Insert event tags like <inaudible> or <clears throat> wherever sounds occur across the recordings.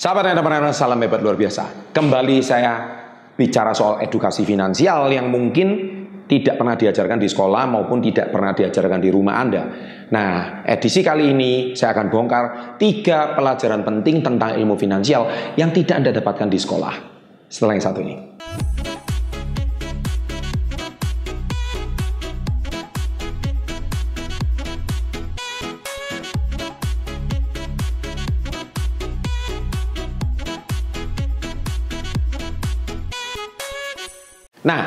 Sahabat entrepreneur, salam hebat luar biasa. Kembali saya bicara soal edukasi finansial yang mungkin tidak pernah diajarkan di sekolah maupun tidak pernah diajarkan di rumah Anda. Nah, edisi kali ini saya akan bongkar tiga pelajaran penting tentang ilmu finansial yang tidak Anda dapatkan di sekolah. Setelah yang satu ini. Nah,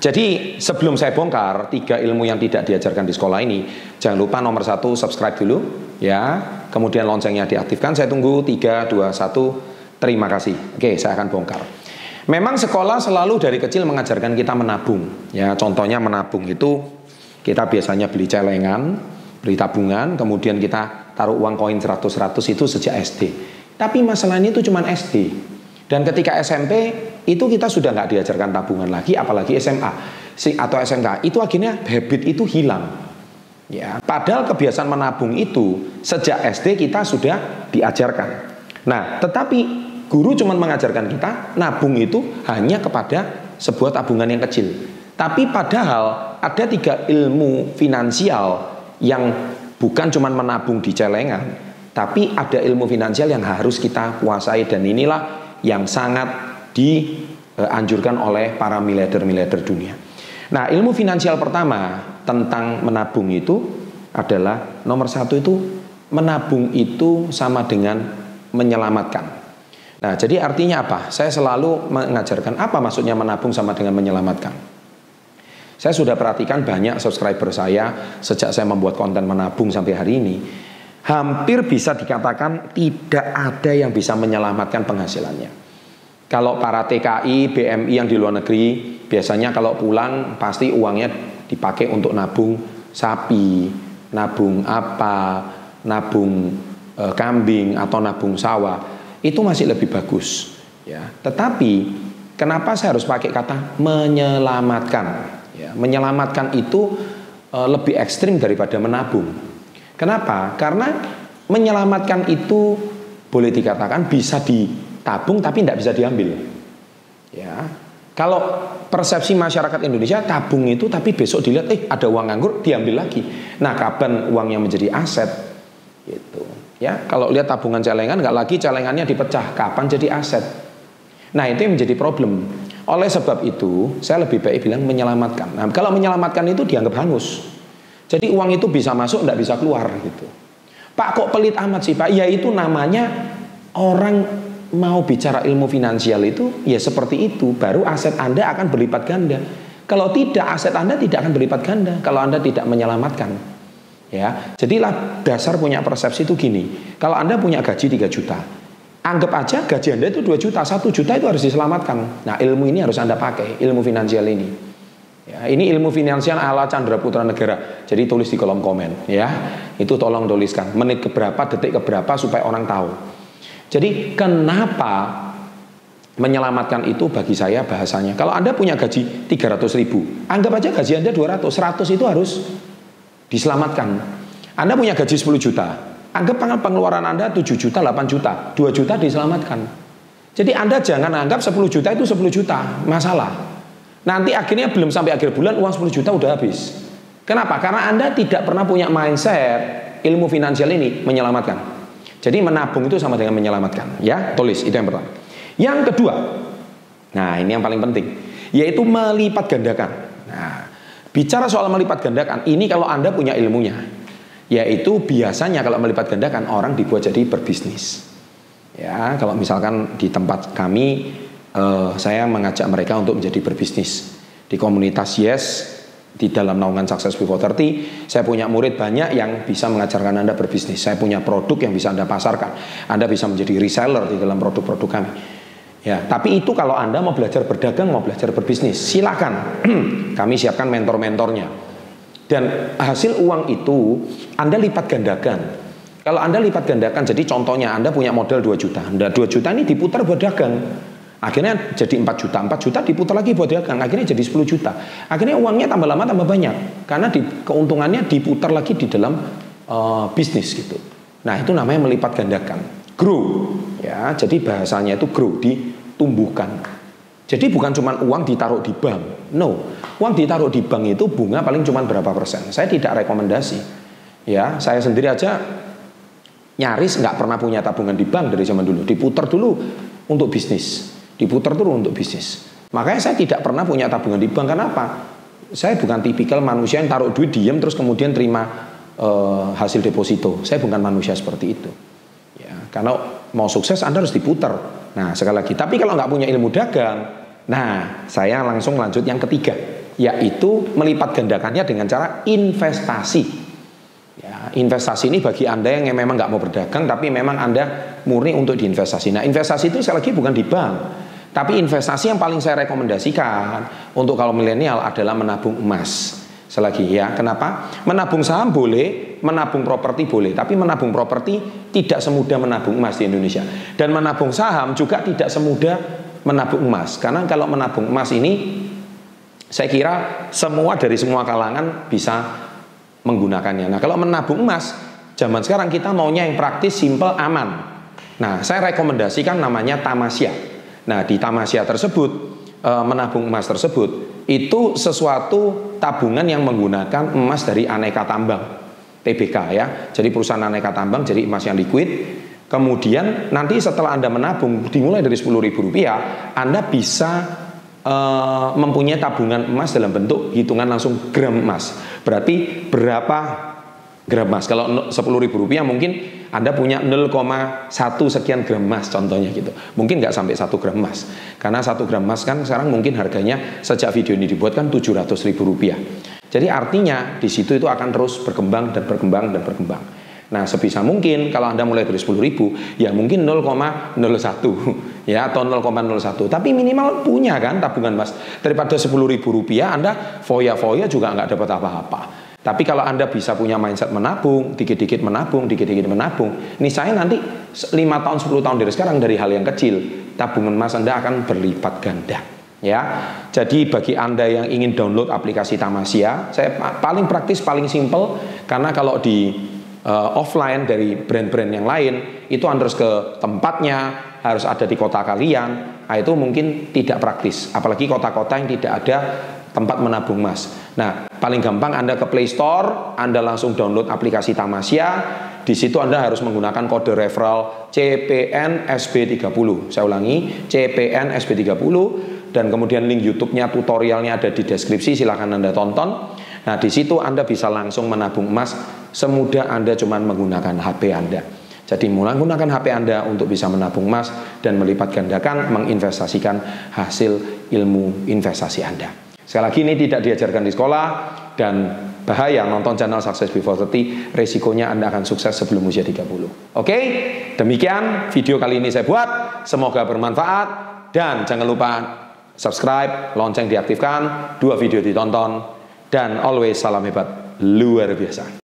jadi sebelum saya bongkar tiga ilmu yang tidak diajarkan di sekolah ini, jangan lupa nomor satu subscribe dulu, ya. Kemudian loncengnya diaktifkan. Saya tunggu tiga, dua, satu. Terima kasih. Oke, saya akan bongkar. Memang sekolah selalu dari kecil mengajarkan kita menabung. Ya, contohnya menabung itu kita biasanya beli celengan, beli tabungan, kemudian kita taruh uang koin 100-100 itu sejak SD. Tapi masalahnya itu cuma SD. Dan ketika SMP itu kita sudah nggak diajarkan tabungan lagi, apalagi SMA atau SMK. Itu akhirnya habit itu hilang. Ya, padahal kebiasaan menabung itu sejak SD kita sudah diajarkan. Nah, tetapi guru cuma mengajarkan kita nabung itu hanya kepada sebuah tabungan yang kecil. Tapi padahal ada tiga ilmu finansial yang bukan cuma menabung di celengan, tapi ada ilmu finansial yang harus kita kuasai dan inilah yang sangat dianjurkan oleh para miliarder-miliarder dunia. Nah, ilmu finansial pertama tentang menabung itu adalah nomor satu itu menabung itu sama dengan menyelamatkan. Nah, jadi artinya apa? Saya selalu mengajarkan apa maksudnya menabung sama dengan menyelamatkan. Saya sudah perhatikan banyak subscriber saya sejak saya membuat konten menabung sampai hari ini hampir bisa dikatakan tidak ada yang bisa menyelamatkan penghasilannya. Kalau para TKI, BMI yang di luar negeri, biasanya kalau pulang pasti uangnya dipakai untuk nabung sapi, nabung apa, nabung e, kambing atau nabung sawah. Itu masih lebih bagus, ya. Tetapi kenapa saya harus pakai kata menyelamatkan? Ya, menyelamatkan itu e, lebih ekstrim daripada menabung. Kenapa? Karena menyelamatkan itu boleh dikatakan bisa ditabung tapi tidak bisa diambil. Ya. Kalau persepsi masyarakat Indonesia tabung itu tapi besok dilihat eh ada uang nganggur diambil lagi. Nah, kapan uangnya menjadi aset? Gitu. Ya, kalau lihat tabungan celengan nggak lagi celengannya dipecah, kapan jadi aset? Nah, itu yang menjadi problem. Oleh sebab itu, saya lebih baik bilang menyelamatkan. Nah, kalau menyelamatkan itu dianggap hangus. Jadi uang itu bisa masuk, tidak bisa keluar gitu. Pak kok pelit amat sih Pak? Ya itu namanya orang mau bicara ilmu finansial itu ya seperti itu. Baru aset Anda akan berlipat ganda. Kalau tidak aset Anda tidak akan berlipat ganda. Kalau Anda tidak menyelamatkan. Ya, jadilah dasar punya persepsi itu gini. Kalau Anda punya gaji 3 juta, anggap aja gaji Anda itu 2 juta, 1 juta itu harus diselamatkan. Nah, ilmu ini harus Anda pakai, ilmu finansial ini. Ya, ini ilmu finansial ala Chandra Putra Negara. Jadi tulis di kolom komen ya. Itu tolong tuliskan menit keberapa, detik keberapa supaya orang tahu. Jadi kenapa menyelamatkan itu bagi saya bahasanya. Kalau Anda punya gaji 300 ribu, anggap aja gaji Anda 200, 100 itu harus diselamatkan. Anda punya gaji 10 juta, anggap pengeluaran Anda 7 juta, 8 juta, 2 juta diselamatkan. Jadi Anda jangan anggap 10 juta itu 10 juta, masalah. Nanti akhirnya belum sampai akhir bulan uang 10 juta udah habis. Kenapa? Karena Anda tidak pernah punya mindset ilmu finansial ini menyelamatkan. Jadi menabung itu sama dengan menyelamatkan, ya. Tulis itu yang pertama. Yang kedua, nah ini yang paling penting, yaitu melipat gandakan. Nah, bicara soal melipat gandakan, ini kalau Anda punya ilmunya, yaitu biasanya kalau melipat gandakan orang dibuat jadi berbisnis. Ya, kalau misalkan di tempat kami uh, saya mengajak mereka untuk menjadi berbisnis di komunitas Yes di dalam naungan Success Before 30 saya punya murid banyak yang bisa mengajarkan Anda berbisnis. Saya punya produk yang bisa Anda pasarkan. Anda bisa menjadi reseller di dalam produk-produk kami. Ya tapi itu kalau Anda mau belajar berdagang mau belajar berbisnis silakan. <clears throat> Kami siapkan mentor-mentornya. Dan hasil uang itu Anda lipat gandakan. Kalau Anda lipat gandakan jadi contohnya Anda punya modal 2 juta. Anda 2 juta ini diputar buat dagang Akhirnya jadi 4 juta, 4 juta diputar lagi buat dagang, akhirnya jadi 10 juta. Akhirnya uangnya tambah lama tambah banyak karena di, keuntungannya diputar lagi di dalam uh, bisnis gitu. Nah, itu namanya melipat gandakan. grow. Ya, jadi bahasanya itu grow, ditumbuhkan. Jadi bukan cuma uang ditaruh di bank. No, uang ditaruh di bank itu bunga paling cuma berapa persen. Saya tidak rekomendasi. Ya, saya sendiri aja nyaris nggak pernah punya tabungan di bank dari zaman dulu. Diputar dulu untuk bisnis, diputar dulu untuk bisnis. Makanya saya tidak pernah punya tabungan di bank. Kenapa? Saya bukan tipikal manusia yang taruh duit diem terus kemudian terima uh, hasil deposito. Saya bukan manusia seperti itu. Ya, karena mau sukses Anda harus diputar. Nah sekali lagi, tapi kalau nggak punya ilmu dagang, nah saya langsung lanjut yang ketiga, yaitu melipat gandakannya dengan cara investasi. Ya, investasi ini bagi Anda yang memang nggak mau berdagang, tapi memang Anda murni untuk diinvestasi. Nah investasi itu sekali lagi bukan di bank, tapi investasi yang paling saya rekomendasikan untuk kalau milenial adalah menabung emas. Selagi ya, kenapa? Menabung saham boleh, menabung properti boleh, tapi menabung properti tidak semudah menabung emas di Indonesia. Dan menabung saham juga tidak semudah menabung emas. Karena kalau menabung emas ini saya kira semua dari semua kalangan bisa menggunakannya. Nah, kalau menabung emas zaman sekarang kita maunya yang praktis, simple, aman. Nah, saya rekomendasikan namanya tamasya. Nah, di tamasya tersebut e, menabung emas tersebut itu sesuatu tabungan yang menggunakan emas dari aneka tambang TBK ya. Jadi perusahaan aneka tambang jadi emas yang liquid. Kemudian nanti setelah Anda menabung dimulai dari ribu rupiah, Anda bisa e, mempunyai tabungan emas dalam bentuk hitungan langsung gram emas. Berarti berapa gram emas? Kalau ribu rupiah mungkin anda punya 0,1 sekian gram emas contohnya gitu. Mungkin nggak sampai satu gram emas. Karena satu gram emas kan sekarang mungkin harganya sejak video ini dibuat kan 700 ribu rupiah. Jadi artinya di situ itu akan terus berkembang dan berkembang dan berkembang. Nah sebisa mungkin kalau Anda mulai dari 10 ribu ya mungkin 0,01 ya atau 0,01 tapi minimal punya kan tabungan emas daripada 10 ribu rupiah Anda foya-foya juga nggak dapat apa-apa tapi kalau Anda bisa punya mindset menabung, dikit-dikit menabung, dikit-dikit menabung, ini saya nanti 5 tahun, 10 tahun dari sekarang dari hal yang kecil, tabungan emas Anda akan berlipat ganda. Ya, jadi bagi anda yang ingin download aplikasi Tamasya, saya paling praktis, paling simple, karena kalau di uh, offline dari brand-brand yang lain, itu anda harus ke tempatnya, harus ada di kota kalian, nah itu mungkin tidak praktis, apalagi kota-kota yang tidak ada tempat menabung emas. Nah, Paling gampang Anda ke Play Store, Anda langsung download aplikasi Tamasya. Di situ Anda harus menggunakan kode referral CPN SB30. Saya ulangi, CPN SB30 dan kemudian link YouTube-nya tutorialnya ada di deskripsi silahkan Anda tonton. Nah, di situ Anda bisa langsung menabung emas semudah Anda cuma menggunakan HP Anda. Jadi menggunakan HP Anda untuk bisa menabung emas dan melipat gandakan menginvestasikan hasil ilmu investasi Anda. Sekali lagi ini tidak diajarkan di sekolah dan bahaya nonton channel Success Before 30 resikonya Anda akan sukses sebelum usia 30 Oke? Demikian video kali ini saya buat. Semoga bermanfaat dan jangan lupa subscribe lonceng diaktifkan dua video ditonton dan always salam hebat. Luar biasa